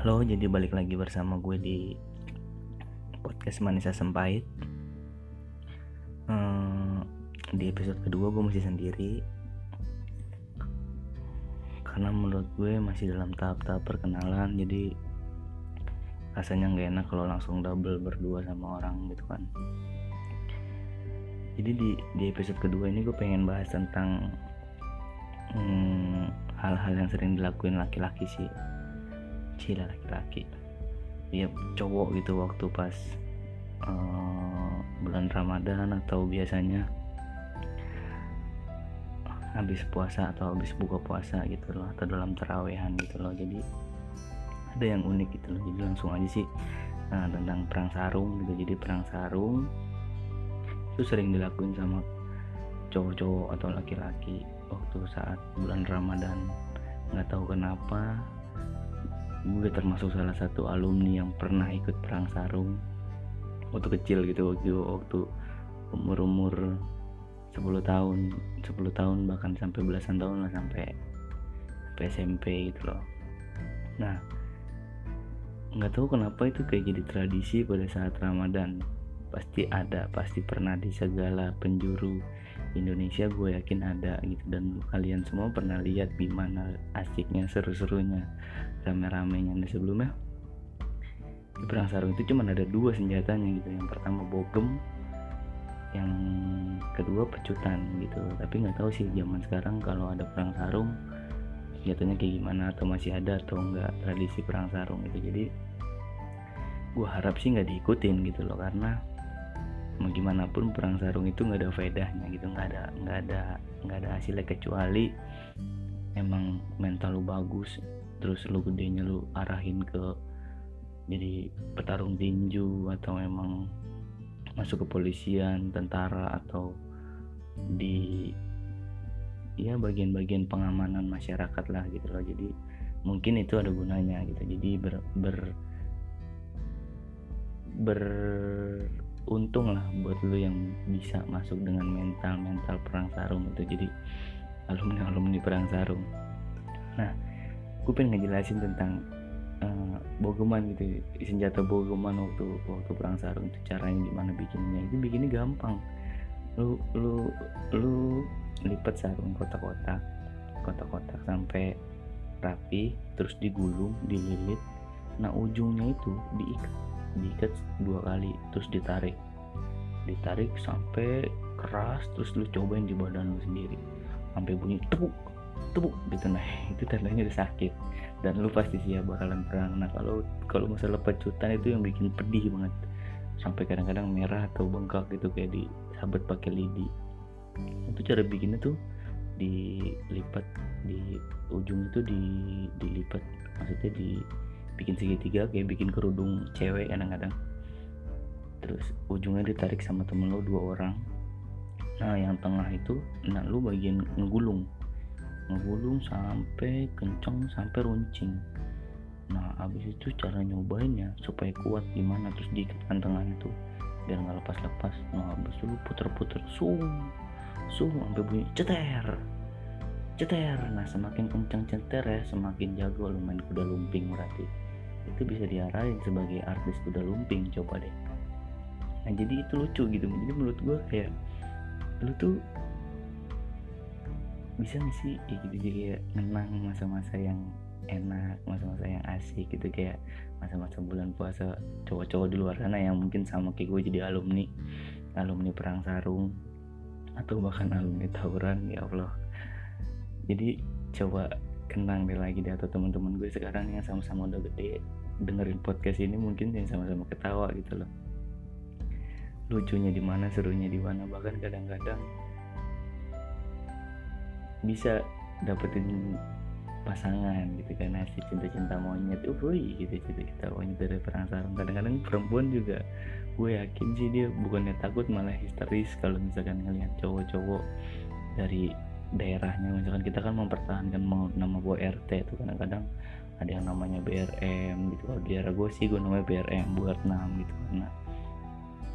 Halo, jadi balik lagi bersama gue di podcast Manisa Sempait. Hmm, di episode kedua gue masih sendiri karena menurut gue masih dalam tahap-tahap perkenalan jadi rasanya nggak enak kalau langsung double berdua sama orang gitu kan jadi di di episode kedua ini gue pengen bahas tentang hmm, hal-hal yang sering dilakuin laki-laki sih. Cila laki-laki. Ya cowok gitu waktu pas uh, bulan Ramadan atau biasanya habis puasa atau habis buka puasa gitu loh atau dalam terawehan gitu loh. Jadi ada yang unik gitu loh. Jadi langsung aja sih nah, tentang perang sarung gitu. Jadi perang sarung itu sering dilakuin sama cowok-cowok atau laki-laki waktu saat bulan Ramadan. Nggak tahu kenapa gue termasuk salah satu alumni yang pernah ikut perang sarung. Waktu kecil gitu waktu waktu umur umur 10 tahun 10 tahun bahkan sampai belasan tahun lah sampai sampai SMP gitu loh. Nah nggak tahu kenapa itu kayak jadi tradisi pada saat Ramadan. Pasti ada pasti pernah di segala penjuru Indonesia gue yakin ada gitu. Dan kalian semua pernah lihat gimana asiknya seru-serunya rame-ramenya. Nah sebelumnya di perang sarung itu cuma ada dua senjatanya gitu. Yang pertama bogem yang kedua pecutan gitu. Tapi nggak tahu sih zaman sekarang kalau ada perang sarung senjatanya kayak gimana? Atau masih ada atau enggak tradisi perang sarung itu jadi gue harap sih nggak diikutin gitu loh. Karena mau gimana pun perang sarung itu nggak ada faedahnya gitu. Nggak ada nggak ada nggak ada hasilnya kecuali emang mental lu bagus terus lu gedenya lu arahin ke jadi petarung tinju atau emang masuk ke polisian tentara atau di ya bagian-bagian pengamanan masyarakat lah gitu loh. Jadi mungkin itu ada gunanya gitu. Jadi ber, ber beruntung lah buat lu yang bisa masuk dengan mental mental perang sarung itu. Jadi alumni alumni perang sarung. Nah gue pengen ngejelasin tentang uh, bogeman gitu senjata bogeman waktu waktu perang sarung itu caranya gimana bikinnya. Itu bikinnya gampang. Lu lu lu lipat sarung kotak-kotak kotak-kotak sampai rapi terus digulung dililit. Nah ujungnya itu diikat diikat dua kali terus ditarik. Ditarik sampai keras terus lu cobain di badan lu sendiri. Sampai bunyi tepuk tepuk gitu. Nah itu tandanya udah sakit. Dan lu pasti siap bakalan perang. Nah kalau kalau masalah pecutan itu yang bikin pedih banget. Sampai kadang-kadang merah atau bengkak gitu kayak di sahabat pakai lidi. Itu cara bikinnya tuh dilipat di ujung itu di dilipat. Maksudnya di bikin segitiga kayak bikin kerudung cewek kadang-kadang. Terus ujungnya ditarik sama temen lo dua orang. Nah yang tengah itu nah lu bagian ngegulung. Ngegulung sampai kenceng sampai runcing. Nah abis itu cara nyobainnya supaya kuat gimana terus diikatkan tengahnya tuh biar nggak lepas-lepas. Nah abis itu lu puter-puter sung sung sampai bunyi ceter ceter. Nah semakin kencang ceter ya semakin jago lu main kuda lumping berarti itu bisa diarahin sebagai artis kuda lumping coba deh. Nah jadi itu lucu gitu. Jadi menurut gue kayak lu tuh bisa gak sih? Kayak gitu jadi kayak menang masa-masa yang enak masa-masa yang asik gitu. Kayak masa-masa bulan puasa cowok-cowok di luar sana yang mungkin sama kayak gue jadi alumni alumni perang sarung atau bahkan alumni tawuran ya Allah. Jadi coba kenang deh lagi deh atau teman-teman gue sekarang yang sama-sama udah gede dengerin podcast ini mungkin yang sama-sama ketawa gitu loh. Lucunya di mana serunya di mana bahkan kadang-kadang bisa dapetin pasangan gitu kan nasi cinta-cinta monyet. Uh gitu cinta-cinta monyet dari perang sarung kadang-kadang perempuan juga gue yakin sih dia bukannya takut malah histeris kalau misalkan ngeliat cowok-cowok dari daerahnya. Misalkan kita kan mempertahankan nama gue RT itu kadang-kadang ada yang namanya BRM gitu. Kalau di daerah gue sih gue namanya BRM buat 6 gitu karena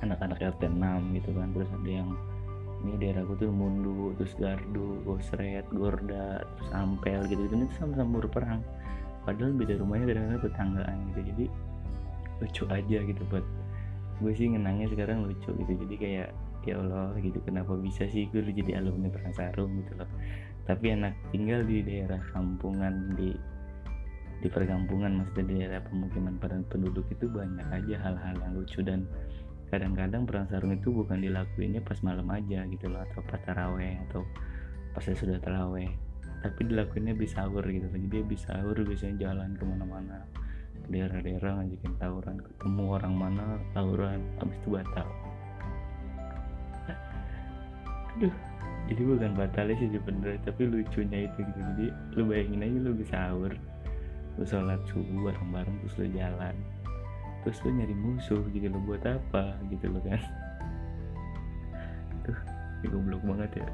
anak-anak RT 6 gitu kan. Terus ada yang ini daerahku tuh Mundu terus Gardu Gosret Gorda terus Ampel gitu. Gitu itu sama-sama berperang padahal beda rumahnya kadang-kadang tetanggaan gitu. Jadi lucu aja gitu buat gue sih ngenangnya sekarang lucu gitu. Jadi kayak ya Allah gitu. Kenapa bisa sih gue jadi alumni perang sarung gitu loh? Tapi anak tinggal di daerah kampungan di di perkampungan maksudnya di daerah pemukiman padat penduduk itu banyak aja hal-hal yang lucu. Dan kadang-kadang perang sarung itu bukan dilakuinnya pas malam aja gitu loh atau pas taraweh atau pas sudah taraweh. Tapi dilakuinnya di sahur gitu loh. Jadi habis sahur biasanya jalan ke mana-mana. Ke daerah-daerah ngajakin tawuran ketemu orang mana tawuran habis itu batal aduh. Jadi bukan batalnya sih sebenarnya tapi lucunya itu gitu. Jadi lu bayangin aja lu bisa sahur lu sholat subuh bareng-bareng terus lu jalan. Terus lu nyari musuh gitu lo buat apa gitu lo kan. Tuh ini goblok banget ya.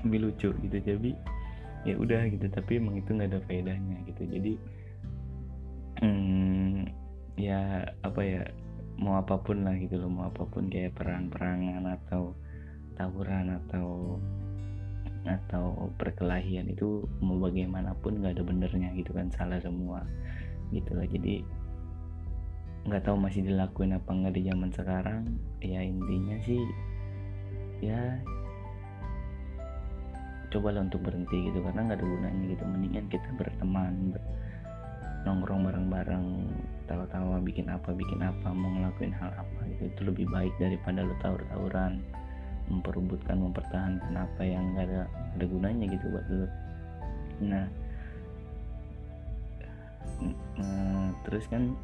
Tapi lucu gitu jadi ya udah gitu. Tapi emang itu nggak ada faedahnya gitu. Jadi hmm, ya apa ya mau apa pun lah gitu loh. Mau apa pun kayak perang-perangan atau tawuran atau atau perkelahian itu mau bagaimanapun nggak ada benernya gitu kan salah semua gitu lah. Jadi nggak tahu masih dilakuin apa nggak di zaman sekarang. Ya intinya sih ya cobalah untuk berhenti gitu karena nggak ada gunanya gitu. Mendingan kita berteman ber nongkrong bareng-bareng tawa-tawa bikin apa bikin apa mau ngelakuin hal apa gitu. Itu lebih baik daripada lo tawur-tawuran memperebutkan mempertahankan apa yang nggak ada ada gunanya gitu buat lo nah terus kan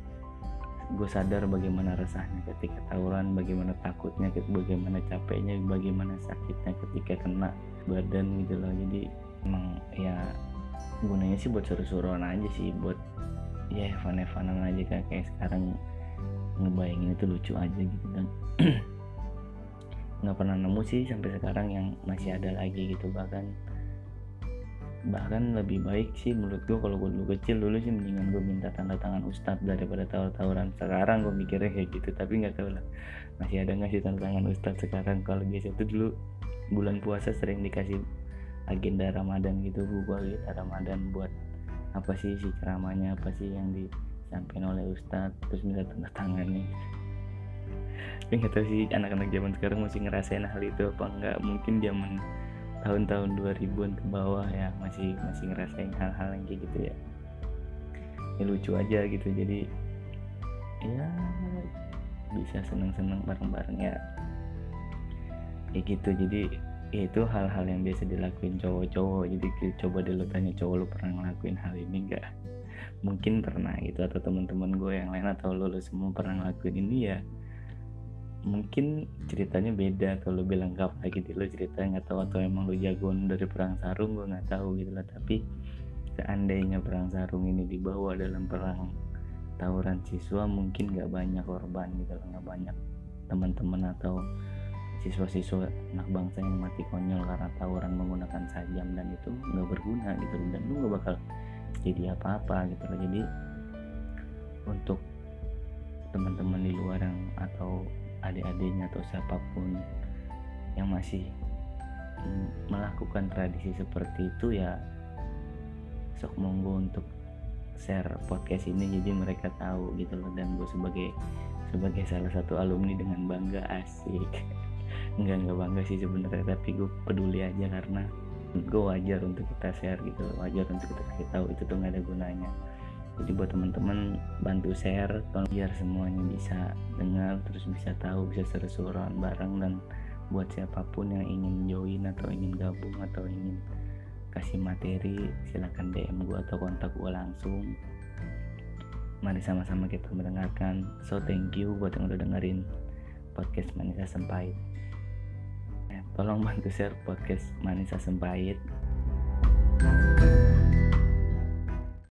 gue sadar bagaimana resahnya ketika tawuran bagaimana takutnya bagaimana capeknya bagaimana sakitnya ketika kena badan gitu loh. Jadi emang ya gunanya sih buat seru-seruan aja sih buat ya evan-evanan aja kayak sekarang ngebayangin itu lucu aja gitu kan nggak pernah nemu sih sampai sekarang yang masih ada lagi gitu. Bahkan bahkan lebih baik sih menurut gue kalau gue dulu kecil dulu sih mendingan gue minta tanda tangan ustadz daripada tawar-tawaran. Sekarang gue mikirnya kayak gitu tapi nggak tahu lah masih ada nggak sih tanda tangan ustadz sekarang? Kalau biasa itu dulu bulan puasa sering dikasih agenda Ramadan gitu gue agenda Ramadan buat apa sih si ceramahnya apa sih yang disampaikan oleh ustadz terus minta tanda tangannya tapi nggak tahu sih anak-anak zaman sekarang masih ngerasain hal itu apa enggak? Mungkin zaman tahun-tahun 2000-an ke bawah ya masih masih ngerasain hal-hal yang kayak gitu ya. Ya lucu aja gitu jadi ya bisa seneng-seneng bareng-bareng ya. Ya gitu jadi ya itu hal-hal yang biasa dilakuin cowok-cowok. Jadi coba dulu tanya cowok lu pernah ngelakuin hal ini enggak? Mungkin pernah gitu atau teman-teman gue yang lain atau lo, lo semua pernah ngelakuin ini ya mungkin ceritanya beda. Atau lebih lengkap lagi di lo cerita nggak tahu atau emang lo jagoan dari perang sarung gue nggak tahu gitu lah. Tapi seandainya perang sarung ini dibawa dalam perang tawuran siswa mungkin nggak banyak korban gitu lah. Nggak banyak teman-teman atau siswa-siswa anak bangsa yang mati konyol karena tawuran menggunakan sajam dan itu nggak berguna gitu. Dan lu nggak bakal jadi apa-apa gitu loh jadi untuk teman-teman di luar yang atau adik-adiknya atau siapa pun yang masih melakukan tradisi seperti itu ya sok monggo untuk share podcast ini. Jadi mereka tahu gitu loh dan gue sebagai sebagai salah satu alumni dengan bangga asik. Enggak enggak bangga sih sebenarnya tapi gue peduli aja karena gue wajar untuk kita share gitu wajar untuk kita kasih tahu itu tuh nggak ada gunanya jadi buat teman-teman bantu share biar semuanya bisa dengar terus bisa tahu bisa seru-seruan bareng dan buat siapa pun yang ingin join atau ingin gabung atau ingin kasih materi silahkan DM gue atau kontak gue langsung. Mari sama-sama kita mendengarkan. So thank you buat yang udah dengerin podcast Manisa Sempait. Eh, tolong bantu share podcast Manisa Sempait